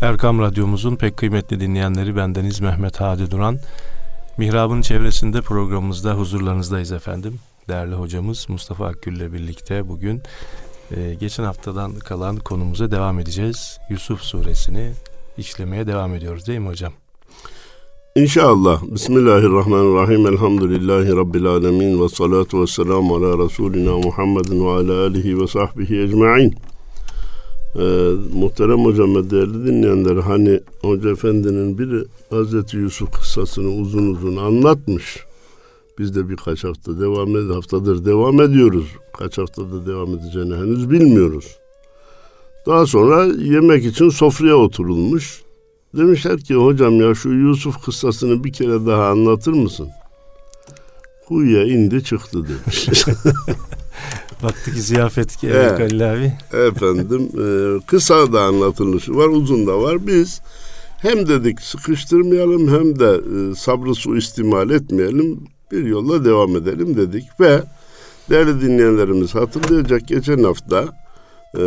Erkam Radyomuzun pek kıymetli dinleyenleri bendeniz Mehmet Hadi Duran. Mihrab'ın çevresinde programımızda huzurlarınızdayız efendim. Değerli hocamız Mustafa Akgül ile birlikte bugün e, geçen haftadan kalan konumuza devam edeceğiz. Yusuf suresini işlemeye devam ediyoruz değil mi hocam? İnşallah. Bismillahirrahmanirrahim. Elhamdülillahi Rabbil alemin. Ve salatu ve selamu ala Resulina Muhammedin ve ala alihi ve sahbihi ecma'in. Ee, muhterem hocam ve değerli dinleyenler hani Hoca Efendi'nin biri Hazreti Yusuf kıssasını uzun uzun anlatmış. Biz de birkaç hafta devam ed haftadır devam ediyoruz. Kaç haftada devam edeceğini henüz bilmiyoruz. Daha sonra yemek için sofraya oturulmuş. Demişler ki hocam ya şu Yusuf kıssasını bir kere daha anlatır mısın? Kuyuya indi çıktı demiş. Baktık ki ziyafet ki evet, Halil abi. Efendim e, kısa da anlatılışı var uzun da var. Biz hem dedik sıkıştırmayalım hem de e, sabrı suistimal etmeyelim bir yolla devam edelim dedik ve değerli dinleyenlerimiz hatırlayacak geçen hafta e,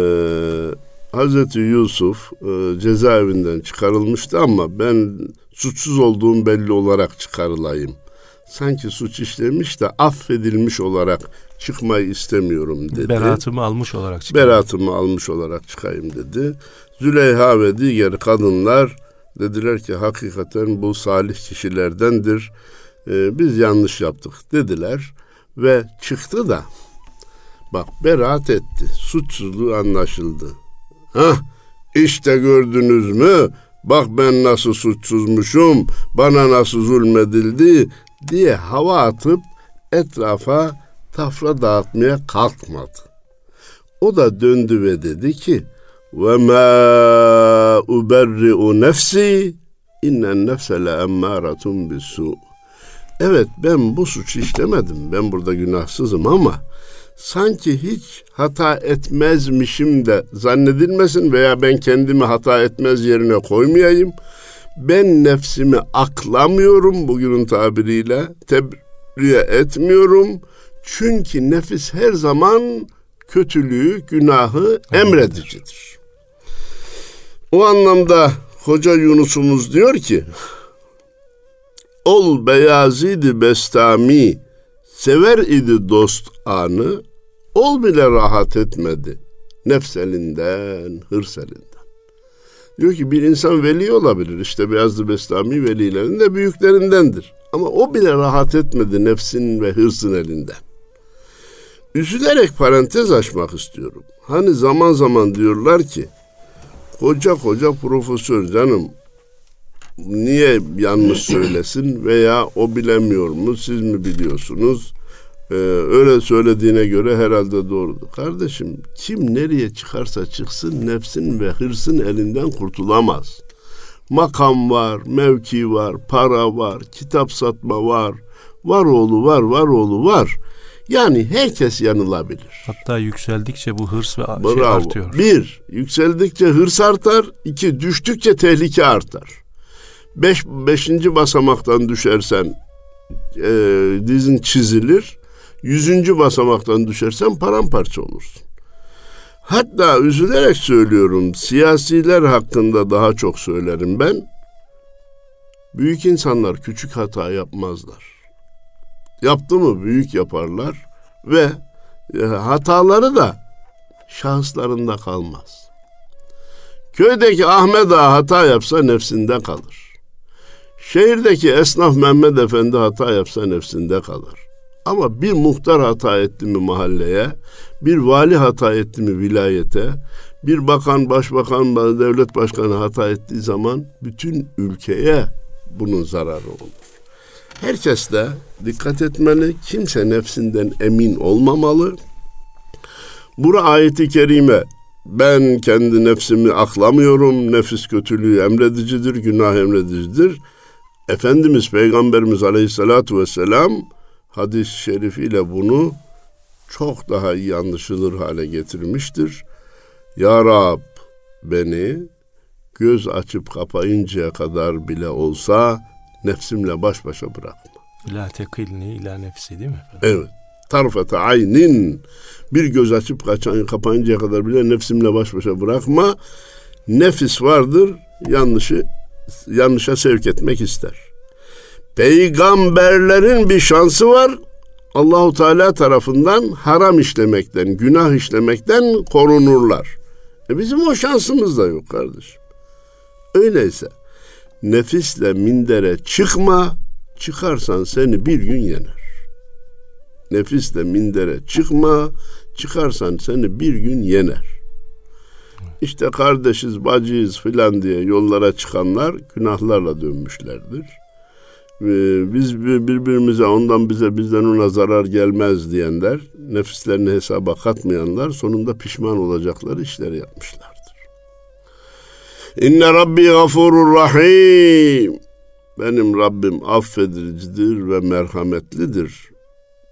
Hazreti Yusuf e, cezaevinden çıkarılmıştı ama ben suçsuz olduğum belli olarak çıkarılayım. Sanki suç işlemiş de affedilmiş olarak çıkmayı istemiyorum dedi. Beratımı almış olarak çıkayım. Beratımı almış olarak çıkayım dedi. Züleyha ve diğer kadınlar dediler ki hakikaten bu salih kişilerdendir. Ee, biz yanlış yaptık dediler ve çıktı da bak beraat etti. Suçsuzluğu anlaşıldı. Hah işte gördünüz mü? Bak ben nasıl suçsuzmuşum, bana nasıl zulmedildi diye hava atıp etrafa tafra dağıtmaya kalkmadı. O da döndü ve dedi ki ve ma uberri'u nefsi innen nefse le emmâratun bisu. Evet ben bu suçu işlemedim. Ben burada günahsızım ama sanki hiç hata etmezmişim de zannedilmesin veya ben kendimi hata etmez yerine koymayayım. Ben nefsimi aklamıyorum bugünün tabiriyle. Tebriye etmiyorum. Çünkü nefis her zaman kötülüğü, günahı emredicidir. O anlamda Hoca Yunus'umuz diyor ki Ol beyazidi bestami sever idi dost anı ol bile rahat etmedi nefs elinden, hırs elinden. Diyor ki bir insan veli olabilir. İşte Beyazlı Bestami velilerin de büyüklerindendir. Ama o bile rahat etmedi nefsin ve hırsın elinden. Üzülerek parantez açmak istiyorum. Hani zaman zaman diyorlar ki koca koca profesör canım niye yanlış söylesin veya o bilemiyor mu siz mi biliyorsunuz? Ee, öyle söylediğine göre herhalde doğrudur. Kardeşim kim nereye çıkarsa çıksın nefsin ve hırsın elinden kurtulamaz. Makam var, mevki var, para var, kitap satma var, var oğlu var, var oğlu var. Yani herkes yanılabilir. Hatta yükseldikçe bu hırs ve Bravo. şey artıyor. Bir, yükseldikçe hırs artar. iki düştükçe tehlike artar. Beş, beşinci basamaktan düşersen e, dizin çizilir. Yüzüncü basamaktan düşersen paramparça olursun. Hatta üzülerek söylüyorum siyasiler hakkında daha çok söylerim ben. Büyük insanlar küçük hata yapmazlar. Yaptı mı büyük yaparlar ve e, hataları da şahıslarında kalmaz. Köydeki Ahmet Ağa hata yapsa nefsinde kalır. Şehirdeki esnaf Mehmet Efendi hata yapsa nefsinde kalır. Ama bir muhtar hata etti mi mahalleye, bir vali hata etti mi vilayete, bir bakan, başbakan, devlet başkanı hata ettiği zaman bütün ülkeye bunun zararı olur. Herkes de dikkat etmeli. Kimse nefsinden emin olmamalı. Bura ayeti kerime ben kendi nefsimi aklamıyorum. Nefis kötülüğü emredicidir, günah emredicidir. Efendimiz Peygamberimiz Aleyhisselatü Vesselam hadis-i şerifiyle bunu çok daha iyi anlaşılır hale getirmiştir. Ya Rab beni göz açıp kapayıncaya kadar bile olsa nefsimle baş başa bırakma. La tekilni ila nefsi değil mi efendim? Evet. Tarfete aynin bir göz açıp kaçan, kapayıncaya kadar bile nefsimle baş başa bırakma. Nefis vardır, yanlışı yanlışa sevk etmek ister. Peygamberlerin bir şansı var. Allahu Teala tarafından haram işlemekten, günah işlemekten korunurlar. E bizim o şansımız da yok kardeşim. Öyleyse nefisle mindere çıkma, çıkarsan seni bir gün yener. Nefisle mindere çıkma, çıkarsan seni bir gün yener. İşte kardeşiz, bacıyız filan diye yollara çıkanlar günahlarla dönmüşlerdir. Biz birbirimize ondan bize bizden ona zarar gelmez diyenler, nefislerini hesaba katmayanlar sonunda pişman olacakları işleri yapmışlardır. İnne Rabbi gafurur rahim. Benim Rabbim affedicidir ve merhametlidir.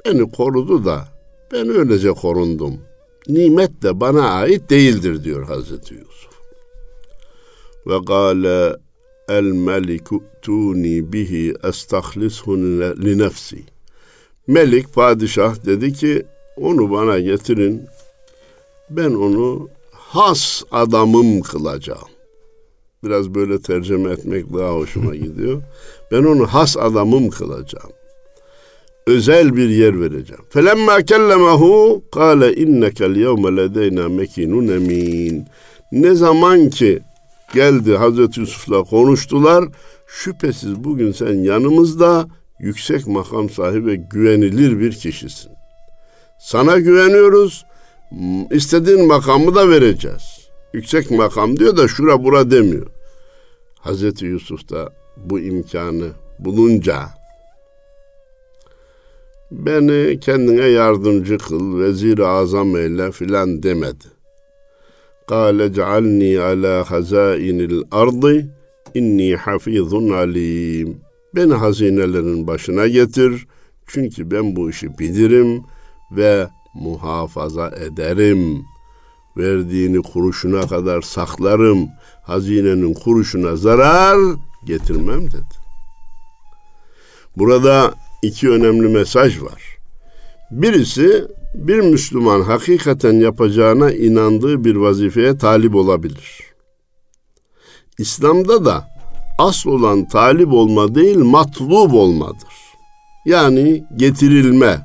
Beni korudu da ben öylece korundum. Nimet de bana ait değildir diyor Hazreti Yusuf. Ve gâle el meliku tuni bihi estahlishu li nefsi. Melik padişah dedi ki onu bana getirin. Ben onu has adamım kılacağım. Biraz böyle tercüme etmek daha hoşuma gidiyor. Ben onu has adamım kılacağım. Özel bir yer vereceğim. Felemma kellemehu kâle innekel yevme ledeyna mekinun emin. Ne zaman ki geldi Hazreti Yusuf'la konuştular. Şüphesiz bugün sen yanımızda yüksek makam sahibi güvenilir bir kişisin. Sana güveniyoruz. İstediğin makamı da vereceğiz. Yüksek makam diyor da şura bura demiyor. Hazreti Yusuf da bu imkanı bulunca beni kendine yardımcı kıl, vezir-i azam eyle filan demedi. Kale cealni ala hazainil ardı inni hafizun alim. Beni hazinelerin başına getir çünkü ben bu işi bilirim ve muhafaza ederim. Verdiğini kuruşuna kadar saklarım. Hazinenin kuruşuna zarar getirmem dedi. Burada iki önemli mesaj var. Birisi bir Müslüman hakikaten yapacağına inandığı bir vazifeye talip olabilir. İslam'da da asıl olan talip olma değil matlub olmadır. Yani getirilme,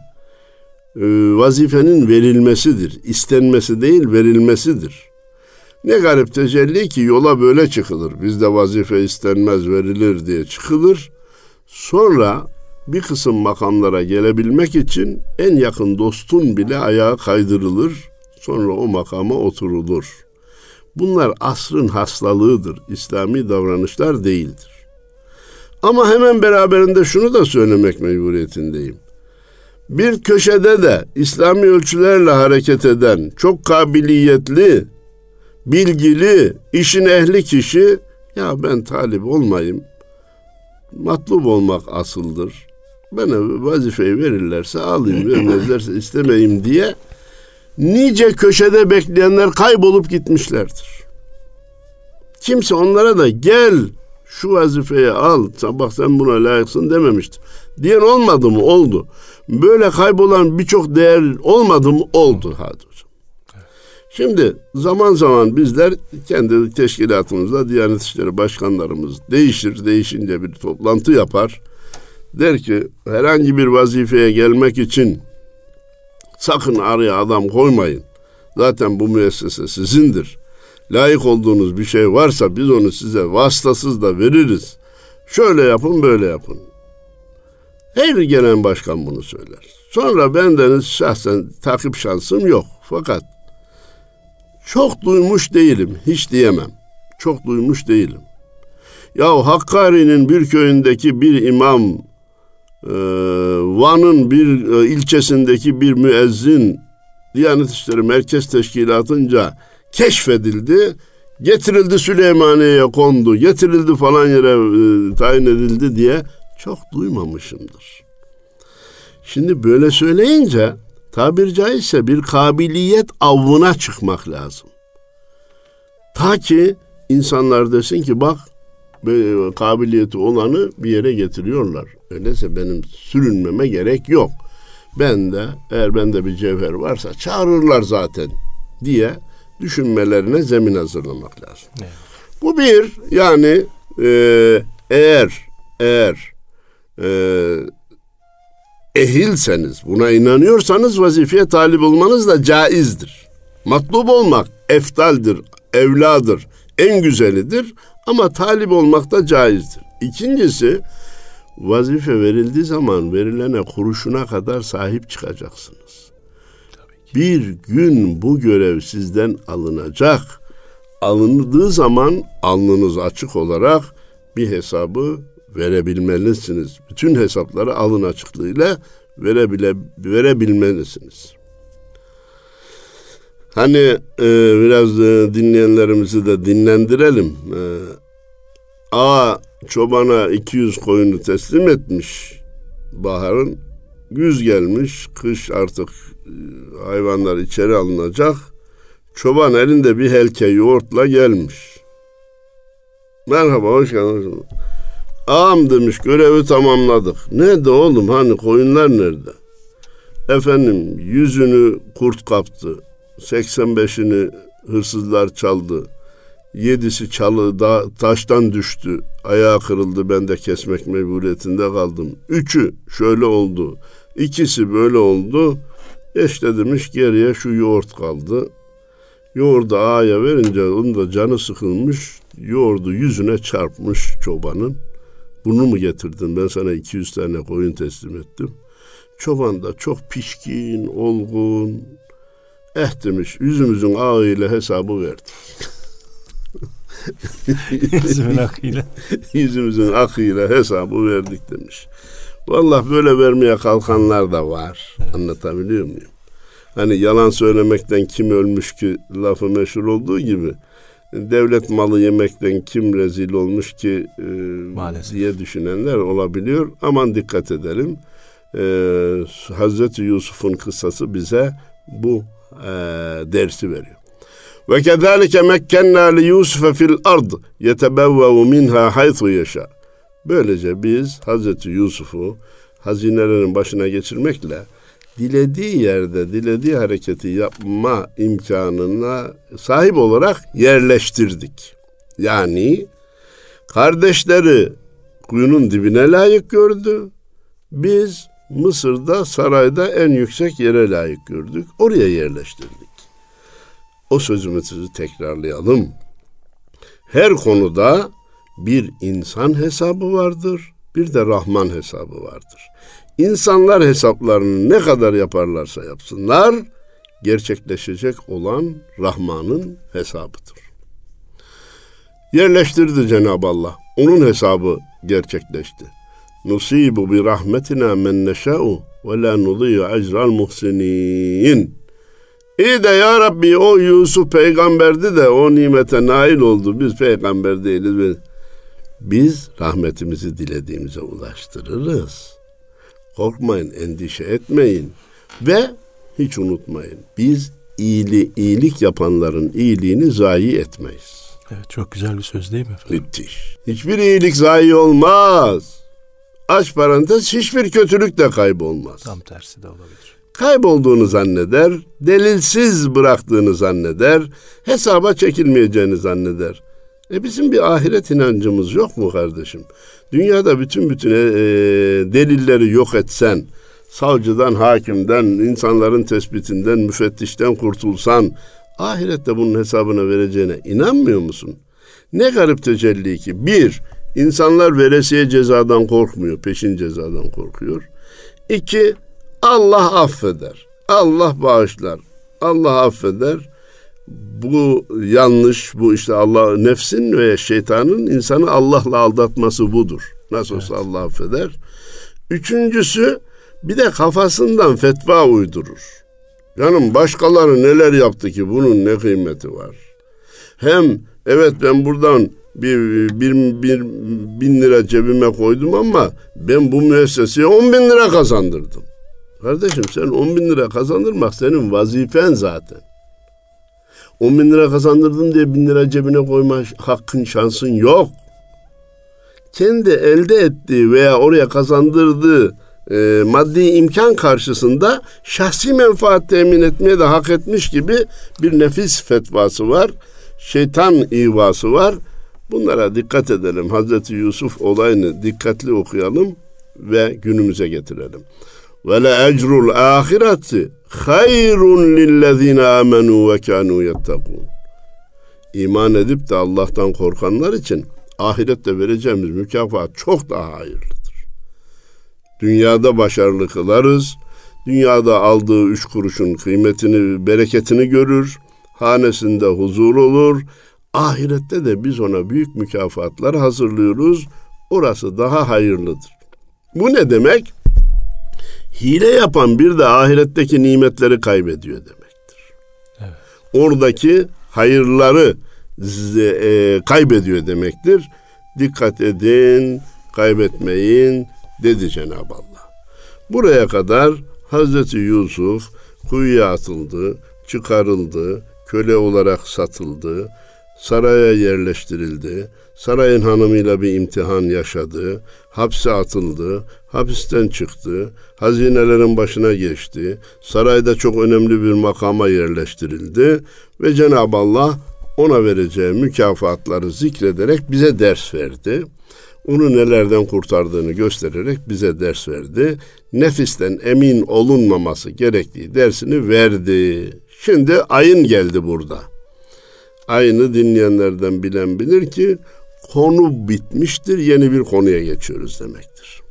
e, vazifenin verilmesidir. İstenmesi değil verilmesidir. Ne garip tecelli ki yola böyle çıkılır. Bizde vazife istenmez verilir diye çıkılır. Sonra bir kısım makamlara gelebilmek için en yakın dostun bile ayağa kaydırılır. Sonra o makama oturulur. Bunlar asrın hastalığıdır. İslami davranışlar değildir. Ama hemen beraberinde şunu da söylemek mecburiyetindeyim. Bir köşede de İslami ölçülerle hareket eden, çok kabiliyetli, bilgili, işin ehli kişi ya ben talip olmayayım, matlub olmak asıldır. Bana vazifeyi verirlerse alayım, vermezlerse istemeyim diye nice köşede bekleyenler kaybolup gitmişlerdir. Kimse onlara da gel şu vazifeyi al, sabah sen buna layıksın dememiştir. Diyen olmadı mı? Oldu. Böyle kaybolan birçok değer olmadı mı? Oldu hadi hocam. Şimdi zaman zaman bizler kendi teşkilatımızda Diyanet İşleri Başkanlarımız değişir. Değişince bir toplantı yapar. Der ki herhangi bir vazifeye gelmek için sakın araya adam koymayın. Zaten bu müessese sizindir. Layık olduğunuz bir şey varsa biz onu size vasıtasız da veririz. Şöyle yapın böyle yapın. Her gelen başkan bunu söyler. Sonra bendeniz şahsen takip şansım yok. Fakat çok duymuş değilim, hiç diyemem. Çok duymuş değilim. Ya Hakkari'nin bir köyündeki bir imam, Van'ın bir e, ilçesindeki bir müezzin, Diyanet İşleri Merkez Teşkilatı'nca keşfedildi, getirildi Süleymaniye'ye kondu, getirildi falan yere e, tayin edildi diye çok duymamışımdır. Şimdi böyle söyleyince tabir caizse bir kabiliyet avına çıkmak lazım. Ta ki insanlar desin ki bak kabiliyeti olanı bir yere getiriyorlar. Öyleyse benim sürünmeme gerek yok. Ben de eğer bende bir cevher varsa çağırırlar zaten diye düşünmelerine zemin hazırlamak lazım. Evet. Bu bir yani e, eğer eğer e, ehilseniz, buna inanıyorsanız vazifeye talip olmanız da caizdir. Matlub olmak eftaldir, evladır, en güzelidir ama talip olmak da caizdir. İkincisi vazife verildiği zaman verilene kuruşuna kadar sahip çıkacaksınız. Bir gün bu görev sizden alınacak. Alındığı zaman alnınız açık olarak bir hesabı verebilmelisiniz. Bütün hesapları alın açıklığıyla verebile, verebilmelisiniz. Hani e, biraz e, dinleyenlerimizi de dinlendirelim. E, A çobana 200 koyunu teslim etmiş baharın. Güz gelmiş, kış artık e, hayvanlar içeri alınacak. Çoban elinde bir helke yoğurtla gelmiş. Merhaba, hoş geldiniz. Ağam demiş görevi tamamladık. Nerede oğlum hani koyunlar nerede? Efendim yüzünü kurt kaptı. 85'ini hırsızlar çaldı. Yedisi çalı da taştan düştü. Ayağı kırıldı ben de kesmek mecburiyetinde kaldım. Üçü şöyle oldu. İkisi böyle oldu. İşte demiş geriye şu yoğurt kaldı. Yoğurdu ağaya verince onun da canı sıkılmış. Yoğurdu yüzüne çarpmış çobanın. Bunu mu getirdin? Ben sana 200 tane koyun teslim ettim. Çoban da çok pişkin, olgun. Eh demiş, yüzümüzün ağıyla hesabı verdi. Yüzümün akıyla. Yüzümüzün akıyla hesabı verdik demiş. Vallahi böyle vermeye kalkanlar da var. Evet. Anlatabiliyor muyum? Hani yalan söylemekten kim ölmüş ki lafı meşhur olduğu gibi devlet malı yemekten kim rezil olmuş ki e, Maalesef. diye düşünenler olabiliyor. Aman dikkat edelim. E, Hazreti Yusuf'un kıssası bize bu e, dersi veriyor. Ve kezalike mekkenna li Yusuf'e fil ard yetebevvevu minha haythu yaşa. Böylece biz Hazreti Yusuf'u hazinelerin başına geçirmekle dilediği yerde dilediği hareketi yapma imkanına sahip olarak yerleştirdik. Yani kardeşleri kuyunun dibine layık gördü. Biz Mısır'da sarayda en yüksek yere layık gördük. Oraya yerleştirdik. O sözümüzü tekrarlayalım. Her konuda bir insan hesabı vardır, bir de Rahman hesabı vardır. İnsanlar hesaplarını ne kadar yaparlarsa yapsınlar, gerçekleşecek olan Rahman'ın hesabıdır. Yerleştirdi Cenab-ı Allah. Onun hesabı gerçekleşti. Rahmetina men neşâ'u ve la nudiyu ecral muhsinin. İyi de ya Rabbi o Yusuf peygamberdi de o nimete nail oldu. Biz peygamber değiliz. Biz rahmetimizi dilediğimize ulaştırırız. Korkmayın, endişe etmeyin ve hiç unutmayın. Biz iyili, iyilik yapanların iyiliğini zayi etmeyiz. Evet çok güzel bir söz değil mi efendim? Müthiş. Hiçbir iyilik zayi olmaz. Aç parantez hiçbir kötülük de kaybolmaz. Tam tersi de olabilir. Kaybolduğunu zanneder, delilsiz bıraktığını zanneder, hesaba çekilmeyeceğini zanneder. E bizim bir ahiret inancımız yok mu kardeşim? Dünyada bütün bütün e, delilleri yok etsen, savcıdan, hakimden, insanların tespitinden, müfettişten kurtulsan, ahirette bunun hesabına vereceğine inanmıyor musun? Ne garip tecelli ki. Bir, insanlar veresiye cezadan korkmuyor, peşin cezadan korkuyor. İki, Allah affeder. Allah bağışlar. Allah affeder bu yanlış, bu işte Allah nefsin ve şeytanın insanı Allah'la aldatması budur. Nasıl olsa evet. Allah affeder. Üçüncüsü bir de kafasından fetva uydurur. Canım başkaları neler yaptı ki bunun ne kıymeti var? Hem evet ben buradan bir, bir, bir bin lira cebime koydum ama ben bu müesseseye on bin lira kazandırdım. Kardeşim sen on bin lira kazandırmak senin vazifen zaten. 10 bin lira kazandırdım diye bin lira cebine koyma hakkın şansın yok. Kendi elde ettiği veya oraya kazandırdığı e, maddi imkan karşısında şahsi menfaat temin etmeye de hak etmiş gibi bir nefis fetvası var. Şeytan ivası var. Bunlara dikkat edelim. Hazreti Yusuf olayını dikkatli okuyalım ve günümüze getirelim. Ve le ecrul ahireti hayrun lillezine amenu ve kanu yettekun. İman edip de Allah'tan korkanlar için ahirette vereceğimiz mükafat çok daha hayırlıdır. Dünyada başarılı kılarız. Dünyada aldığı üç kuruşun kıymetini, bereketini görür. Hanesinde huzur olur. Ahirette de biz ona büyük mükafatlar hazırlıyoruz. Orası daha hayırlıdır. Bu ne demek? Hile yapan bir de ahiretteki nimetleri kaybediyor demektir. Evet. Oradaki hayırları e, kaybediyor demektir. Dikkat edin, kaybetmeyin dedi Cenab-ı Allah. Buraya kadar Hazreti Yusuf kuyuya atıldı, çıkarıldı, köle olarak satıldı, saraya yerleştirildi, sarayın hanımıyla bir imtihan yaşadı, hapse atıldı, hapisten çıktı, hazinelerin başına geçti, sarayda çok önemli bir makama yerleştirildi ve Cenab-ı Allah ona vereceği mükafatları zikrederek bize ders verdi. Onu nelerden kurtardığını göstererek bize ders verdi. Nefisten emin olunmaması gerektiği dersini verdi. Şimdi ayın geldi burada. Ayını dinleyenlerden bilen bilir ki konu bitmiştir. Yeni bir konuya geçiyoruz demektir.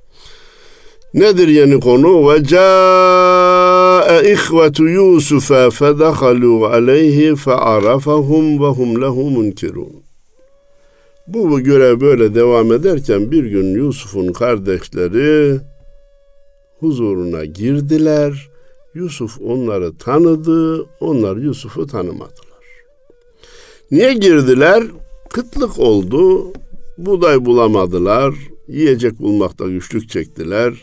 Nedir yeni konu? Ve ca'e ihvetu Yusuf'a fedehalu aleyhi fe'arafahum ve hum lehu munkirun. Bu, bu görev böyle devam ederken bir gün Yusuf'un kardeşleri huzuruna girdiler. Yusuf onları tanıdı, onlar Yusuf'u tanımadılar. Niye girdiler? Kıtlık oldu, buğday bulamadılar, yiyecek bulmakta güçlük çektiler.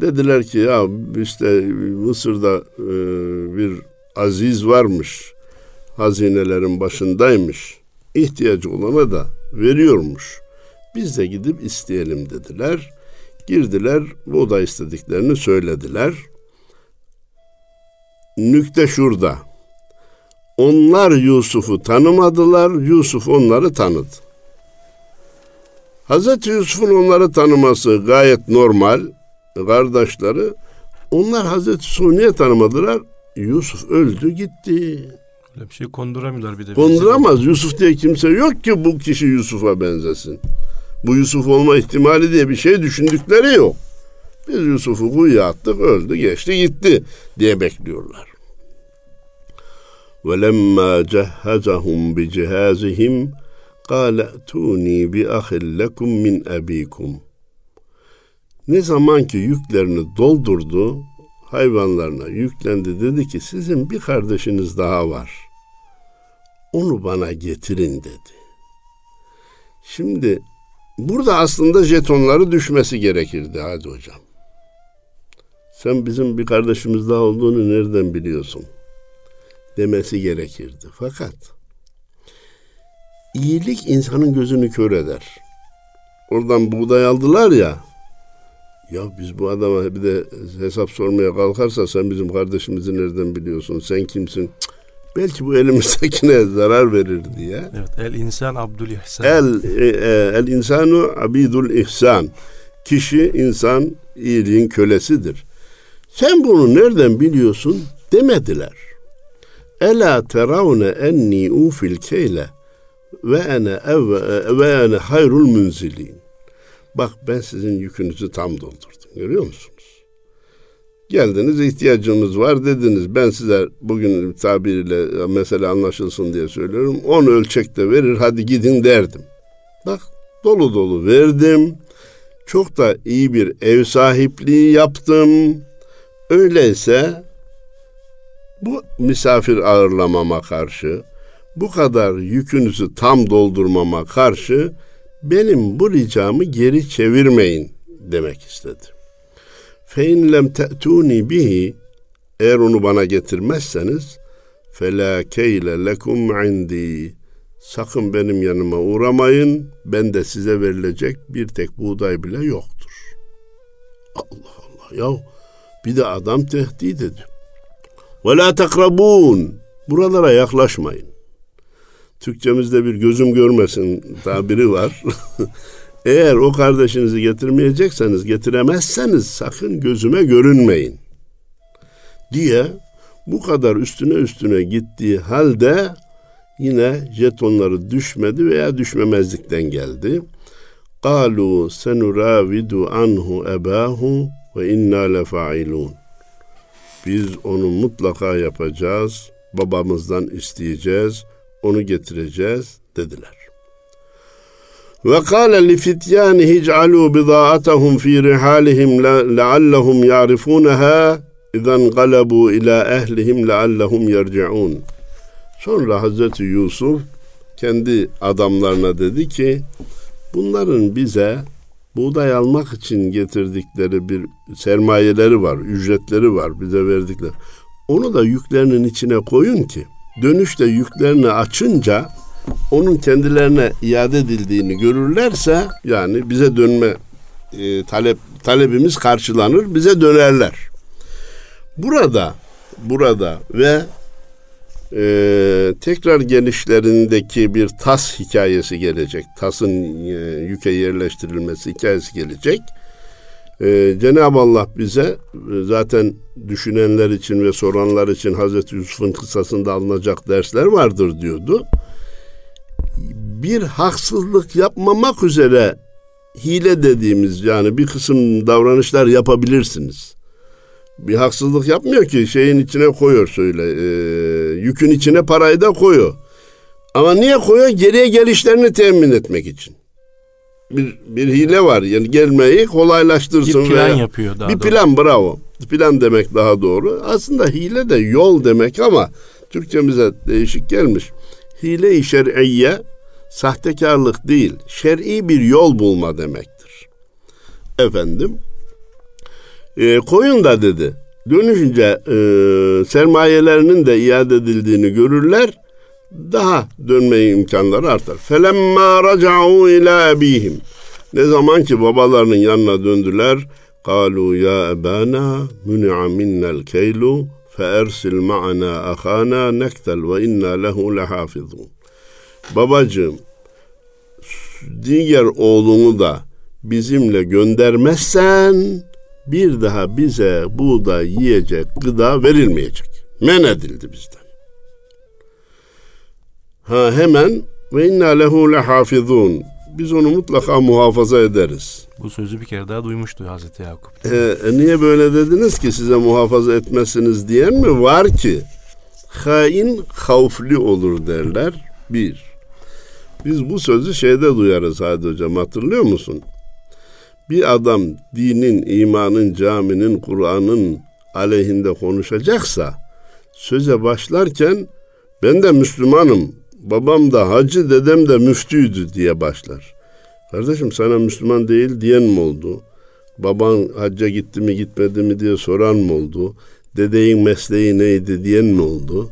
Dediler ki ya işte Mısır'da e, bir aziz varmış, hazinelerin başındaymış, ihtiyacı olana da veriyormuş. Biz de gidip isteyelim dediler. Girdiler, bu da istediklerini söylediler. Nükte şurada. Onlar Yusuf'u tanımadılar, Yusuf onları tanıdı. Hazreti Yusuf'un onları tanıması gayet normal. Kardeşleri, onlar Hazreti Yusuf'u niye tanımadılar? Yusuf öldü gitti. Öyle bir şey konduramıyorlar bir de. Konduramaz. Yusuf diye kimse yok ki bu kişi Yusuf'a benzesin. Bu Yusuf olma ihtimali diye bir şey düşündükleri yok. Biz Yusuf'u kuyuya attık, öldü, geçti, gitti diye bekliyorlar. وَلَمَّا جَهَّزَهُمْ بِجِهَازِهِمْ قَالَ اَتُونِي بِأَخٍ لَكُمْ مِنْ أَب۪يكُمْ Ne zaman ki yüklerini doldurdu, hayvanlarına yüklendi dedi ki sizin bir kardeşiniz daha var onu bana getirin dedi. Şimdi burada aslında jetonları düşmesi gerekirdi hadi hocam. Sen bizim bir kardeşimiz daha olduğunu nereden biliyorsun? Demesi gerekirdi. Fakat iyilik insanın gözünü kör eder. Oradan buğday aldılar ya. Ya biz bu adama bir de hesap sormaya kalkarsa sen bizim kardeşimizi nereden biliyorsun? Sen kimsin? Cık, belki bu elimizdekine zarar verir diye. Evet, el insan abdul ihsan. El, e, e, el insanu abidul ihsan. Kişi insan iyiliğin kölesidir. Sen bunu nereden biliyorsun demediler. Ela teravne enni ufil keyle ve ene ev ve ene hayrul munzilin. Bak ben sizin yükünüzü tam doldurdum. Görüyor musun? Geldiniz ihtiyacımız var dediniz. Ben size bugün tabiriyle mesela anlaşılsın diye söylüyorum. 10 ölçekte verir hadi gidin derdim. Bak dolu dolu verdim. Çok da iyi bir ev sahipliği yaptım. Öyleyse bu misafir ağırlamama karşı, bu kadar yükünüzü tam doldurmama karşı benim bu ricamı geri çevirmeyin demek istedi. Fein lem te'tuni bihi eğer onu bana getirmezseniz fela keyle lekum indi sakın benim yanıma uğramayın ben de size verilecek bir tek buğday bile yoktur. Allah Allah Ya bir de adam tehdit ediyor. Ve la takrabun. Buralara yaklaşmayın. Türkçemizde bir gözüm görmesin tabiri var. Eğer o kardeşinizi getirmeyecekseniz, getiremezseniz sakın gözüme görünmeyin diye bu kadar üstüne üstüne gittiği halde yine jetonları düşmedi veya düşmemezlikten geldi. Kalu senuravidu anhu ebahu ve inna lefailun. Biz onu mutlaka yapacağız, babamızdan isteyeceğiz, onu getireceğiz dediler. Ve kâle li fityânihi ic'alû bidâ'atahum fî rihâlihim leallehum ya'rifûneha izen galabu ila ehlihim leallehum yerci'un. Sonra Hazreti Yusuf kendi adamlarına dedi ki bunların bize buğday almak için getirdikleri bir sermayeleri var, ücretleri var bize verdikleri. Onu da yüklerinin içine koyun ki dönüşte yüklerini açınca onun kendilerine iade edildiğini görürlerse yani bize dönme e, talep talebimiz karşılanır, bize dönerler. Burada burada ve e, tekrar gelişlerindeki bir tas hikayesi gelecek. Tasın e, yüke yerleştirilmesi hikayesi gelecek. E, Cenab-ı Allah bize e, zaten düşünenler için ve soranlar için Hazreti Yusuf'un kısasında alınacak dersler vardır diyordu. Bir haksızlık yapmamak üzere hile dediğimiz yani bir kısım davranışlar yapabilirsiniz bir haksızlık yapmıyor ki şeyin içine koyuyor söyle e, yükün içine parayı da koyuyor. Ama niye koyuyor? Geriye gelişlerini temin etmek için. Bir, bir hile var yani gelmeyi kolaylaştırsın. Bir plan veya, yapıyor daha Bir doğru. plan bravo. Plan demek daha doğru. Aslında hile de yol demek ama Türkçemize değişik gelmiş. Hile-i şer'iyye sahtekarlık değil, şer'i bir yol bulma demektir. Efendim, e, koyun da dedi. Dönüşünce e, sermayelerinin de iade edildiğini görürler. Daha dönme imkanları artar. Felemma raca'u ila ebihim. Ne zaman ki babalarının yanına döndüler. Kalu ya ebana muni'a minnel keylu feersil ma'ana ahana nektel ve inna lehu lehafizun. Babacığım diğer oğlunu da bizimle göndermezsen bir daha bize buğday yiyecek gıda verilmeyecek. Men edildi bizden. Ha hemen ve inna lehu lehafizun. Biz onu mutlaka muhafaza ederiz. Bu sözü bir kere daha duymuştu Hazreti Yakup. Ee, niye böyle dediniz ki size muhafaza etmezsiniz diyen mi var ki? Hain havfli olur derler. Bir. Biz bu sözü şeyde duyarız Hadi Hocam hatırlıyor musun? Bir adam dinin, imanın, caminin, Kur'an'ın aleyhinde konuşacaksa söze başlarken ben de Müslümanım, babam da hacı, dedem de müftüydü diye başlar. Kardeşim sana Müslüman değil diyen mi oldu? Baban hacca gitti mi gitmedi mi diye soran mı oldu? Dedeyin mesleği neydi diyen mi oldu?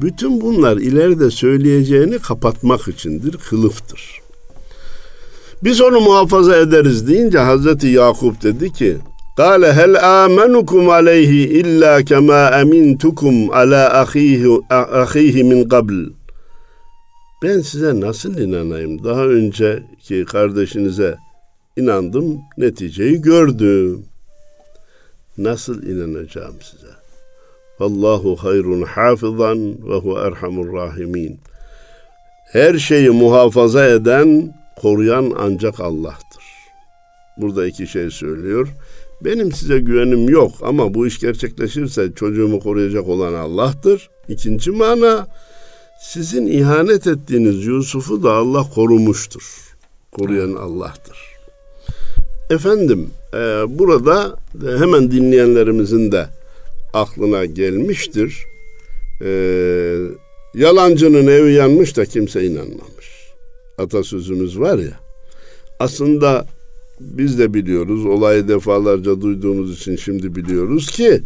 Bütün bunlar ileride söyleyeceğini kapatmak içindir, kılıftır. Biz onu muhafaza ederiz deyince Hazreti Yakup dedi ki Kale hel amenukum aleyhi illa kema emintukum ala ahihi, ahihi min qabl. Ben size nasıl inanayım? Daha önceki kardeşinize inandım, neticeyi gördüm. Nasıl inanacağım size? Allahu hayrun hafizan ve hu erhamur rahimin. Her şeyi muhafaza eden koruyan ancak Allah'tır. Burada iki şey söylüyor. Benim size güvenim yok ama bu iş gerçekleşirse çocuğumu koruyacak olan Allah'tır. İkinci mana sizin ihanet ettiğiniz Yusuf'u da Allah korumuştur. Koruyan Allah'tır. Efendim e, burada hemen dinleyenlerimizin de aklına gelmiştir. E, yalancının evi yanmış da kimse inanmamış atasözümüz var ya. Aslında biz de biliyoruz, olayı defalarca duyduğumuz için şimdi biliyoruz ki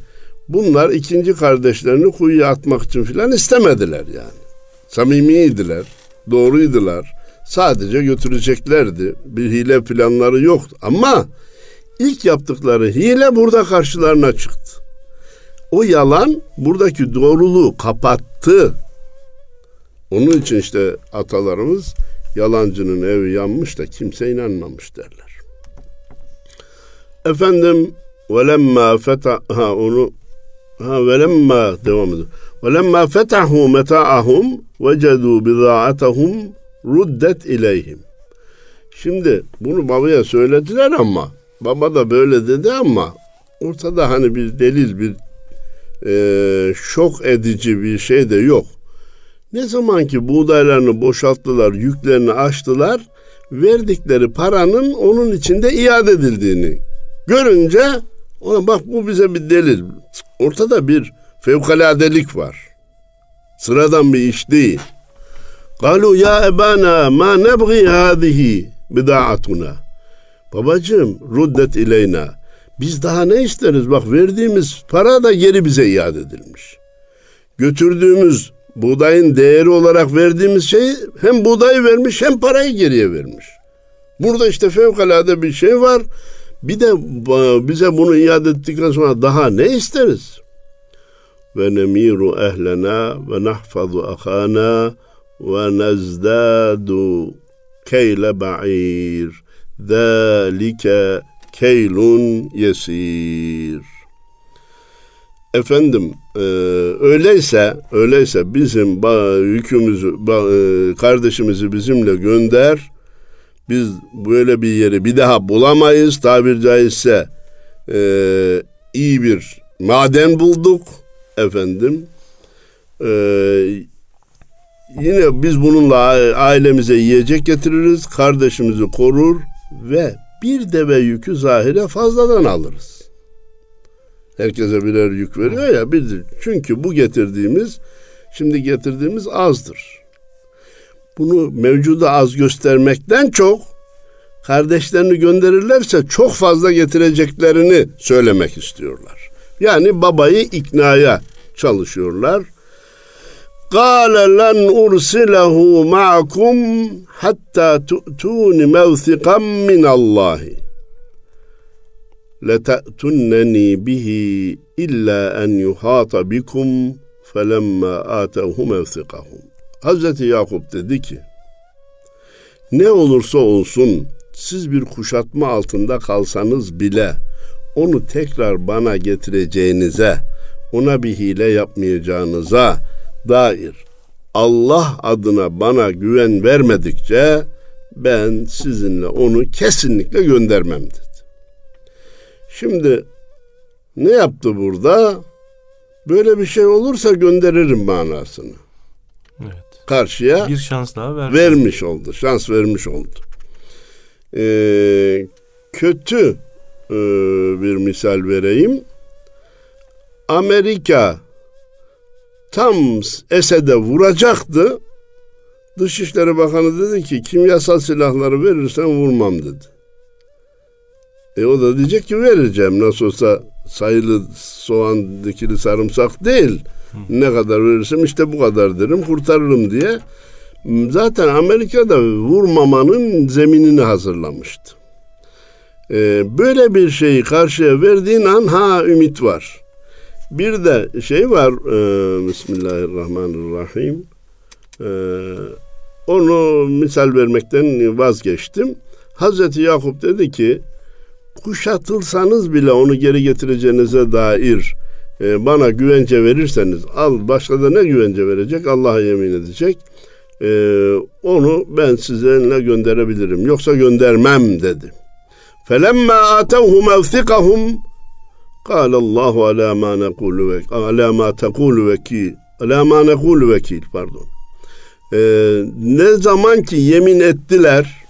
bunlar ikinci kardeşlerini kuyuya atmak için filan istemediler yani. Samimiydiler, doğruydular. Sadece götüreceklerdi. Bir hile planları yoktu. Ama İlk yaptıkları hile burada karşılarına çıktı. O yalan buradaki doğruluğu kapattı. Onun için işte atalarımız yalancının evi yanmış da kimse inanmamış derler. Efendim velemma feta ha onu ha velemma devam ediyor. Velemma fetahu meta'ahum vecedu bizaatahum ruddet ileyhim. Şimdi bunu babaya söylediler ama baba da böyle dedi ama ortada hani bir delil bir e, şok edici bir şey de yok. Ne zaman ki buğdaylarını boşalttılar, yüklerini açtılar, verdikleri paranın onun içinde iade edildiğini görünce ona bak bu bize bir delil. Ortada bir fevkaladelik var. Sıradan bir iş değil. Galu ya ebana ma nebgi hadihi bidaatuna. Babacığım ruddet ileyna. Biz daha ne isteriz? Bak verdiğimiz para da geri bize iade edilmiş. Götürdüğümüz buğdayın değeri olarak verdiğimiz şey hem buğdayı vermiş hem parayı geriye vermiş. Burada işte fevkalade bir şey var. Bir de bize bunu iade ettikten sonra daha ne isteriz? Ve nemiru ehlena ve nahfazu ahana ve nezdadu keyle ba'ir. Zalike keylun yesir. Efendim e, öyleyse öyleyse bizim yükümüzü e, kardeşimizi bizimle gönder. Biz böyle bir yeri bir daha bulamayız tabir caizse e, iyi bir maden bulduk efendim. E, yine biz bununla ailemize yiyecek getiririz, kardeşimizi korur ve bir deve yükü zahire fazladan alırız Herkese birer yük veriyor ya bir çünkü bu getirdiğimiz şimdi getirdiğimiz azdır. Bunu mevcuda az göstermekten çok kardeşlerini gönderirlerse çok fazla getireceklerini söylemek istiyorlar. Yani babayı iknaya çalışıyorlar. قال لن أرسله معكم حتى تؤتون موثقا من الله لتأتنني به إلا أن يحاط بكم فلما آتوه موثقهم Hazreti Yakup dedi ki ne olursa olsun siz bir kuşatma altında kalsanız bile onu tekrar bana getireceğinize, ona bir hile yapmayacağınıza dair Allah adına bana güven vermedikçe ben sizinle onu kesinlikle göndermem dedi. Şimdi ne yaptı burada? Böyle bir şey olursa gönderirim manasını. Evet. Karşıya bir şans daha vermiş, vermiş oldu. Şans vermiş oldu. Ee, kötü e, bir misal vereyim. Amerika tam Esed'e vuracaktı. Dışişleri Bakanı dedi ki kimyasal silahları verirsen vurmam dedi. E o da diyecek ki vereceğim nasıl olsa sayılı soğan dikili sarımsak değil. Hı. Ne kadar verirsem işte bu kadar derim kurtarırım diye. Zaten Amerika'da vurmamanın zeminini hazırlamıştı. Ee, böyle bir şeyi karşıya verdiğin an ha ümit var. Bir de şey var e, Bismillahirrahmanirrahim. E, onu misal vermekten vazgeçtim. Hazreti Yakup dedi ki kuşatılsanız bile onu geri getireceğinize dair e, bana güvence verirseniz al başka da ne güvence verecek Allah'a yemin edecek. E, onu ben sizinle gönderebilirim. Yoksa göndermem dedi. Felemma atevhu mevsikahum قال الله على ما نقول على ما تقول vekil على ما نقول vekil pardon. Ee, ne zaman ki yemin ettiler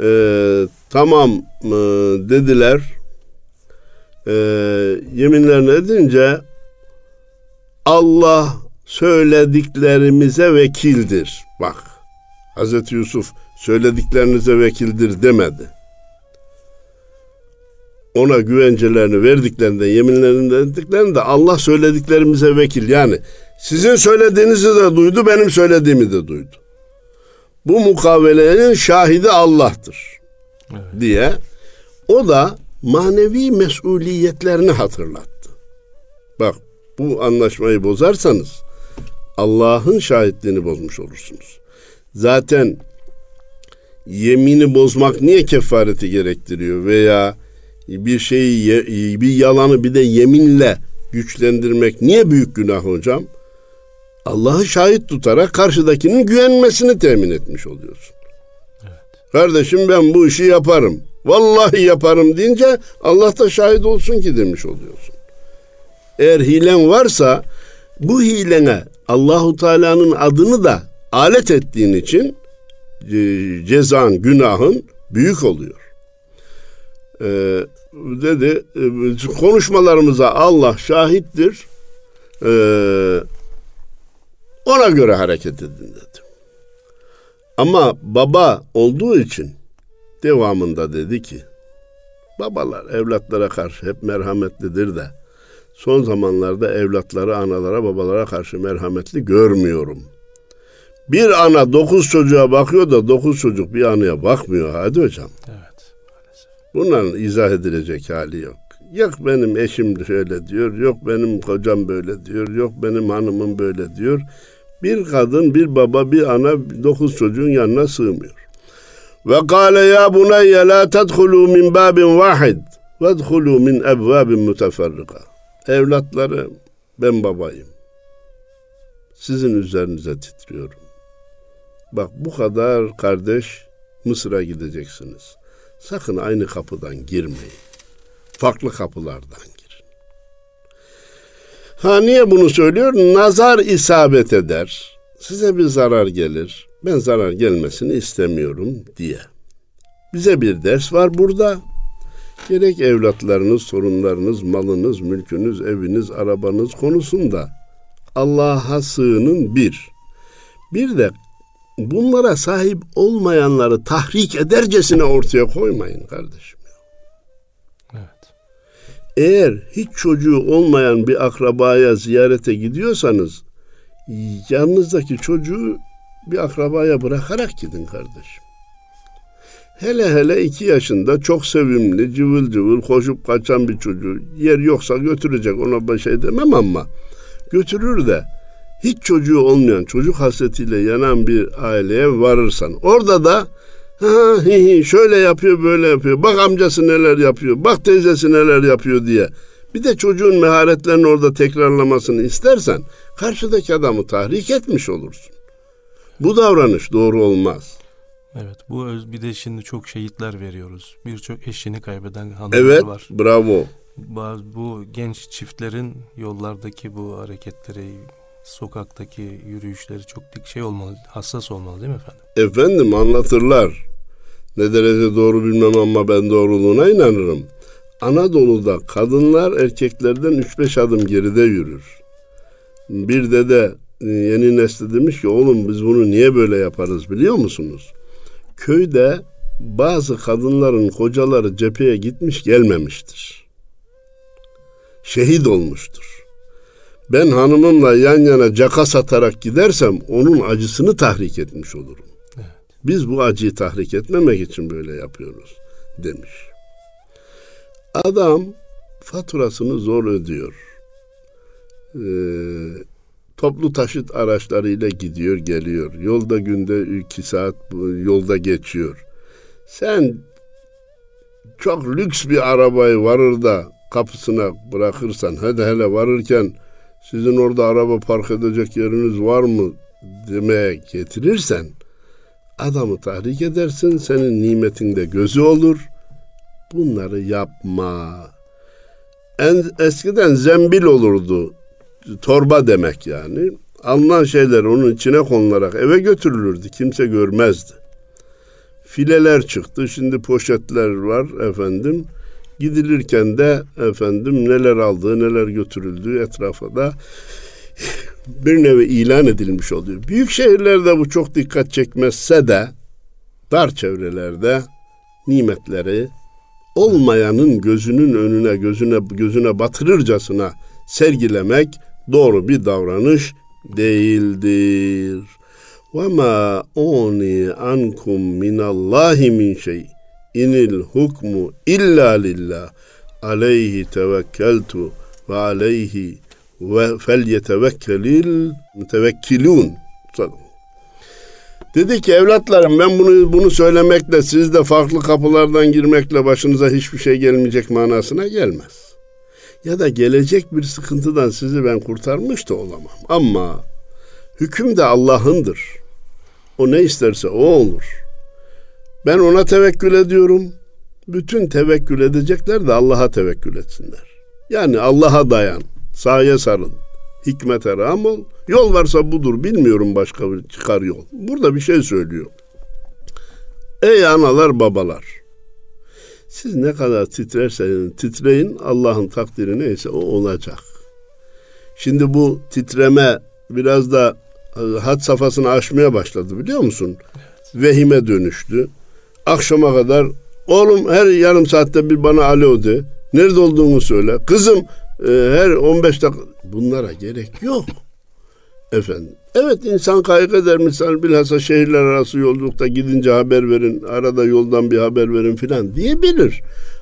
e, tamam e, dediler e, yeminlerini edince Allah söylediklerimize vekildir. Bak Hazreti Yusuf söylediklerinize vekildir demedi ona güvencelerini verdiklerinde, yeminlerini verdiklerinde Allah söylediklerimize vekil. Yani sizin söylediğinizi de duydu, benim söylediğimi de duydu. Bu mukavelenin şahidi Allah'tır diye. O da manevi mesuliyetlerini hatırlattı. Bak bu anlaşmayı bozarsanız Allah'ın şahitliğini bozmuş olursunuz. Zaten yemini bozmak niye kefareti gerektiriyor veya bir şeyi bir yalanı bir de yeminle güçlendirmek niye büyük günah hocam? Allah'ı şahit tutarak karşıdakinin güvenmesini temin etmiş oluyorsun. Kardeşim ben bu işi yaparım. Vallahi yaparım deyince Allah da şahit olsun ki demiş oluyorsun. Eğer hilen varsa bu hilene Allahu Teala'nın adını da alet ettiğin için e, cezan, günahın büyük oluyor. Ee, dedi e, konuşmalarımıza Allah şahittir. Ee, ona göre hareket edin dedi. Ama baba olduğu için devamında dedi ki babalar evlatlara karşı hep merhametlidir de son zamanlarda evlatları analara babalara karşı merhametli görmüyorum. Bir ana dokuz çocuğa bakıyor da dokuz çocuk bir anaya bakmıyor hadi hocam. Evet. Bunların izah edilecek hali yok. Yok benim eşim şöyle diyor, yok benim kocam böyle diyor, yok benim hanımım böyle diyor. Bir kadın, bir baba, bir ana dokuz çocuğun yanına sığmıyor. Ve kâle ya bunayye la tedhulû min babin vahid vedhulû min ebvabin müteferrika. Evlatları ben babayım. Sizin üzerinize titriyorum. Bak bu kadar kardeş Mısır'a gideceksiniz. Sakın aynı kapıdan girmeyin. Farklı kapılardan. Ha niye bunu söylüyor? Nazar isabet eder. Size bir zarar gelir. Ben zarar gelmesini istemiyorum diye. Bize bir ders var burada. Gerek evlatlarınız, sorunlarınız, malınız, mülkünüz, eviniz, arabanız konusunda Allah'a sığının bir. Bir de bunlara sahip olmayanları tahrik edercesine ortaya koymayın kardeşim. Eğer hiç çocuğu olmayan bir akrabaya ziyarete gidiyorsanız yanınızdaki çocuğu bir akrabaya bırakarak gidin kardeşim. Hele hele iki yaşında çok sevimli, cıvıl cıvıl koşup kaçan bir çocuğu yer yoksa götürecek ona bir şey demem ama götürür de hiç çocuğu olmayan, çocuk hasretiyle yanan bir aileye varırsan orada da şöyle yapıyor böyle yapıyor bak amcası neler yapıyor bak teyzesi neler yapıyor diye bir de çocuğun meharetlerini orada tekrarlamasını istersen karşıdaki adamı tahrik etmiş olursun. Bu davranış doğru olmaz. Evet bu öz bir de şimdi çok şehitler veriyoruz. Birçok eşini kaybeden hanımlar evet, var. Evet bravo. Bazı bu genç çiftlerin yollardaki bu hareketleri, sokaktaki yürüyüşleri çok dik şey olmalı, hassas olmalı değil mi efendim? Efendim anlatırlar. Ne derece doğru bilmem ama ben doğruluğuna inanırım. Anadolu'da kadınlar erkeklerden 3-5 adım geride yürür. Bir de de yeni nesli demiş ki oğlum biz bunu niye böyle yaparız biliyor musunuz? Köyde bazı kadınların kocaları cepheye gitmiş gelmemiştir. Şehit olmuştur. Ben hanımımla yan yana caka satarak gidersem onun acısını tahrik etmiş olurum. Biz bu acıyı tahrik etmemek için böyle yapıyoruz demiş. Adam faturasını zor ödüyor. Ee, toplu taşıt araçlarıyla gidiyor geliyor. Yolda günde iki saat yolda geçiyor. Sen çok lüks bir arabayı varır da kapısına bırakırsan hadi hele varırken sizin orada araba park edecek yeriniz var mı demeye getirirsen adamı tahrik edersin senin nimetinde gözü olur bunları yapma en, eskiden zembil olurdu torba demek yani. Alınan şeyler onun içine konularak eve götürülürdü. Kimse görmezdi. Fileler çıktı. Şimdi poşetler var efendim. Gidilirken de efendim neler aldığı, neler götürüldüğü etrafa da bir nevi ilan edilmiş oluyor. Büyük şehirlerde bu çok dikkat çekmezse de dar çevrelerde nimetleri olmayanın gözünün önüne gözüne gözüne batırırcasına sergilemek doğru bir davranış değildir. Ve ma oni ankum minallahi min şey. inil hukmu illa lillah aleyhi tevekkeltu ve aleyhi ve fel yetevekkelil mütevekkilun. Dedi ki evlatlarım ben bunu bunu söylemekle siz de farklı kapılardan girmekle başınıza hiçbir şey gelmeyecek manasına gelmez. Ya da gelecek bir sıkıntıdan sizi ben kurtarmış da olamam. Ama hüküm de Allah'ındır. O ne isterse o olur. Ben ona tevekkül ediyorum. Bütün tevekkül edecekler de Allah'a tevekkül etsinler. Yani Allah'a dayan, sahaya sarıl, hikmete ram ol. Yol varsa budur, bilmiyorum başka bir çıkar yol. Burada bir şey söylüyor. Ey analar babalar, siz ne kadar titrerseniz titreyin, Allah'ın takdiri neyse o olacak. Şimdi bu titreme biraz da e, had safhasını aşmaya başladı biliyor musun? Vehime dönüştü. Akşama kadar oğlum her yarım saatte bir bana alo de. Nerede olduğunu söyle. Kızım her 15 dakika bunlara gerek yok. Efendim. Evet insan kaygı eder misal bilhassa şehirler arası yolculukta gidince haber verin, arada yoldan bir haber verin filan diyebilir.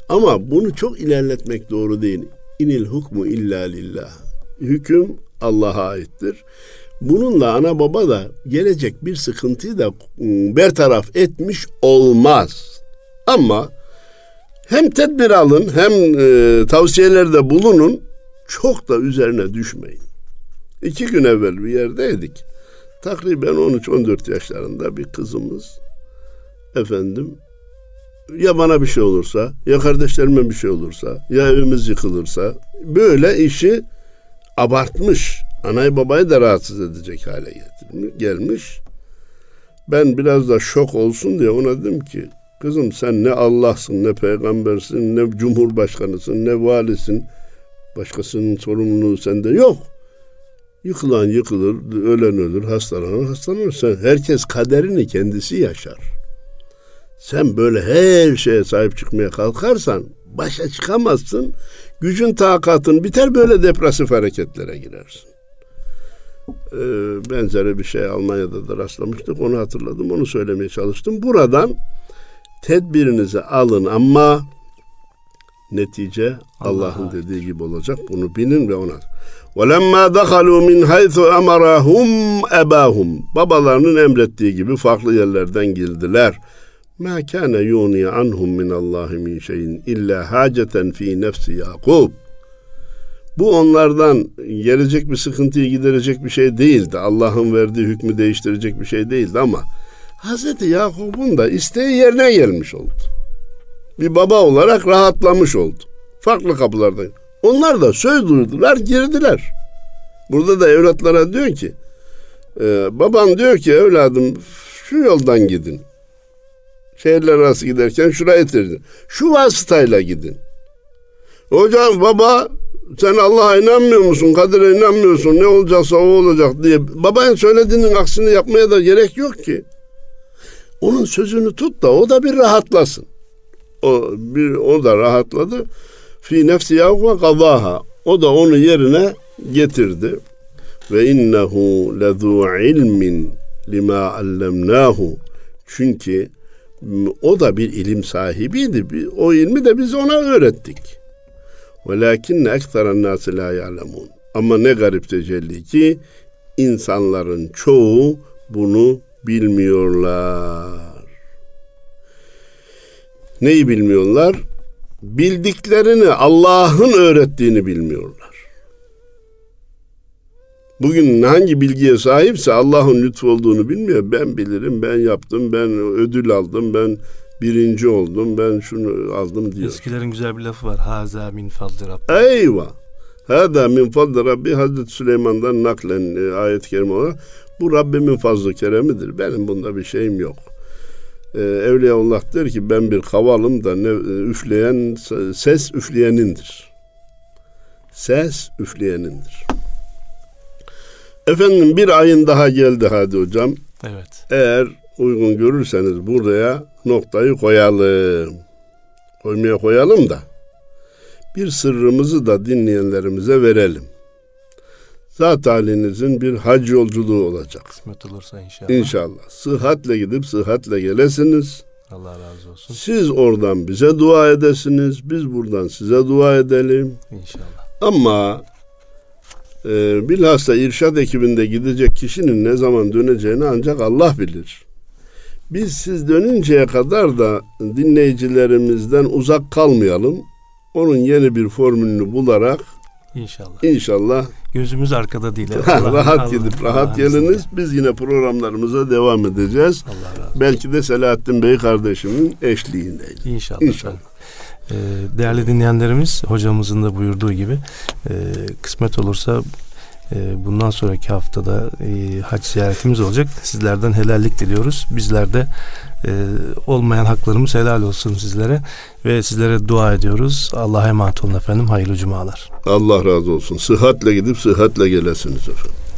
Ama bunu çok ilerletmek doğru değil. İnil hukmu illa lillah. Hüküm Allah'a aittir. Bununla ana baba da gelecek bir sıkıntıyı da ıı, bertaraf etmiş olmaz. Ama hem tedbir alın hem e, tavsiyelerde bulunun çok da üzerine düşmeyin. İki gün evvel bir yerdeydik. Takriben 13-14 yaşlarında bir kızımız efendim ya bana bir şey olursa ya kardeşlerime bir şey olursa ya evimiz yıkılırsa böyle işi abartmış. Anayı babayı da rahatsız edecek hale getirmiş, gelmiş. Ben biraz da şok olsun diye ona dedim ki kızım sen ne Allah'sın ne peygambersin ne cumhurbaşkanısın ne valisin. Başkasının sorumluluğu sende yok. Yıkılan yıkılır, ölen ölür, hastalanan hastalanır. Sen, herkes kaderini kendisi yaşar. Sen böyle her şeye sahip çıkmaya kalkarsan başa çıkamazsın. Gücün takatın biter böyle depresif hareketlere girersin. Ee, benzeri bir şey Almanya'da da rastlamıştık. Onu hatırladım. Onu söylemeye çalıştım. Buradan tedbirinizi alın ama netice Allah'ın Allah dediği gibi olacak. Bunu bilin ve ona. وَلَمَّا دَخَلُوا مِنْ حَيْثُ اَمَرَهُمْ اَبَاهُمْ Babalarının emrettiği gibi farklı yerlerden girdiler. مَا كَانَ يُغْنِي عَنْهُمْ مِنَ اللّٰهِ مِنْ شَيْءٍ اِلَّا حَاجَةً ف۪ي نَفْسِ يَعْقُوبٍ Bu onlardan gelecek bir sıkıntıyı giderecek bir şey değildi. Allah'ın verdiği hükmü değiştirecek bir şey değildi ama Hazreti Yakup'un da isteği yerine gelmiş oldu. Bir baba olarak rahatlamış oldu. Farklı kapılardan. Onlar da söz duydular, girdiler. Burada da evlatlara diyor ki, e, baban diyor ki evladım şu yoldan gidin. Şehirler arası giderken şuraya itirdin. Şu vasıtayla gidin. Hocam baba sen Allah'a inanmıyor musun? Kadere inanmıyorsun. Ne olacaksa o olacak diye. Babanın söylediğinin aksini yapmaya da gerek yok ki. Onun sözünü tut da o da bir rahatlasın. O bir o da rahatladı. Fi nefsi Yakup kadaha. O da onu yerine getirdi. Ve innehu lezu ilmin lima allemnahu. Çünkü o da bir ilim sahibiydi. O ilmi de biz ona öğrettik. Velakinne ekseren nasi la ya'lemun. Ama ne garip tecelli ki insanların çoğu bunu bilmiyorlar. Neyi bilmiyorlar? Bildiklerini Allah'ın öğrettiğini bilmiyorlar. Bugün hangi bilgiye sahipse Allah'ın lütfu olduğunu bilmiyor. Ben bilirim, ben yaptım, ben ödül aldım, ben birinci oldum, ben şunu aldım diyor. Eskilerin güzel bir lafı var. Haza min fadli Rabbi. Eyvah. Hada min fadli Rabbi Hazreti Süleyman'dan naklen e, ayet-i kerime olarak bu Rabbimin fazlı keremidir. Benim bunda bir şeyim yok. Ee, Evliyaullah der ki ben bir kavalım da ne, e, üfleyen ses üfleyenindir. Ses üfleyenindir. Efendim bir ayın daha geldi hadi hocam. Evet. Eğer uygun görürseniz buraya noktayı koyalım. Koymaya koyalım da bir sırrımızı da dinleyenlerimize verelim. Zat halinizin bir hac yolculuğu olacak. Kısmet olursa inşallah. İnşallah. Sıhhatle gidip sıhhatle gelesiniz. Allah razı olsun. Siz oradan bize dua edesiniz, biz buradan size dua edelim. İnşallah. Ama e, bilhassa irşad ekibinde gidecek kişinin ne zaman döneceğini ancak Allah bilir. Biz siz dönünceye kadar da dinleyicilerimizden uzak kalmayalım. Onun yeni bir formülünü bularak İnşallah. inşallah Gözümüz arkada değil. Allah- rahat Allah- gidip rahat izniyle. geliniz. Biz yine programlarımıza devam edeceğiz. Allah razı olsun. Belki de Selahattin Bey kardeşimin eşliğindeyiz. İnşallah. İnşallah. Ee, değerli dinleyenlerimiz hocamızın da buyurduğu gibi e, kısmet olursa e, bundan sonraki haftada e, hac ziyaretimiz olacak. Sizlerden helallik diliyoruz. Bizler de e, olmayan haklarımız helal olsun sizlere ve sizlere dua ediyoruz. Allah'a emanet olun efendim. Hayırlı cumalar. Allah razı olsun. Sıhhatle gidip sıhhatle gelesiniz efendim.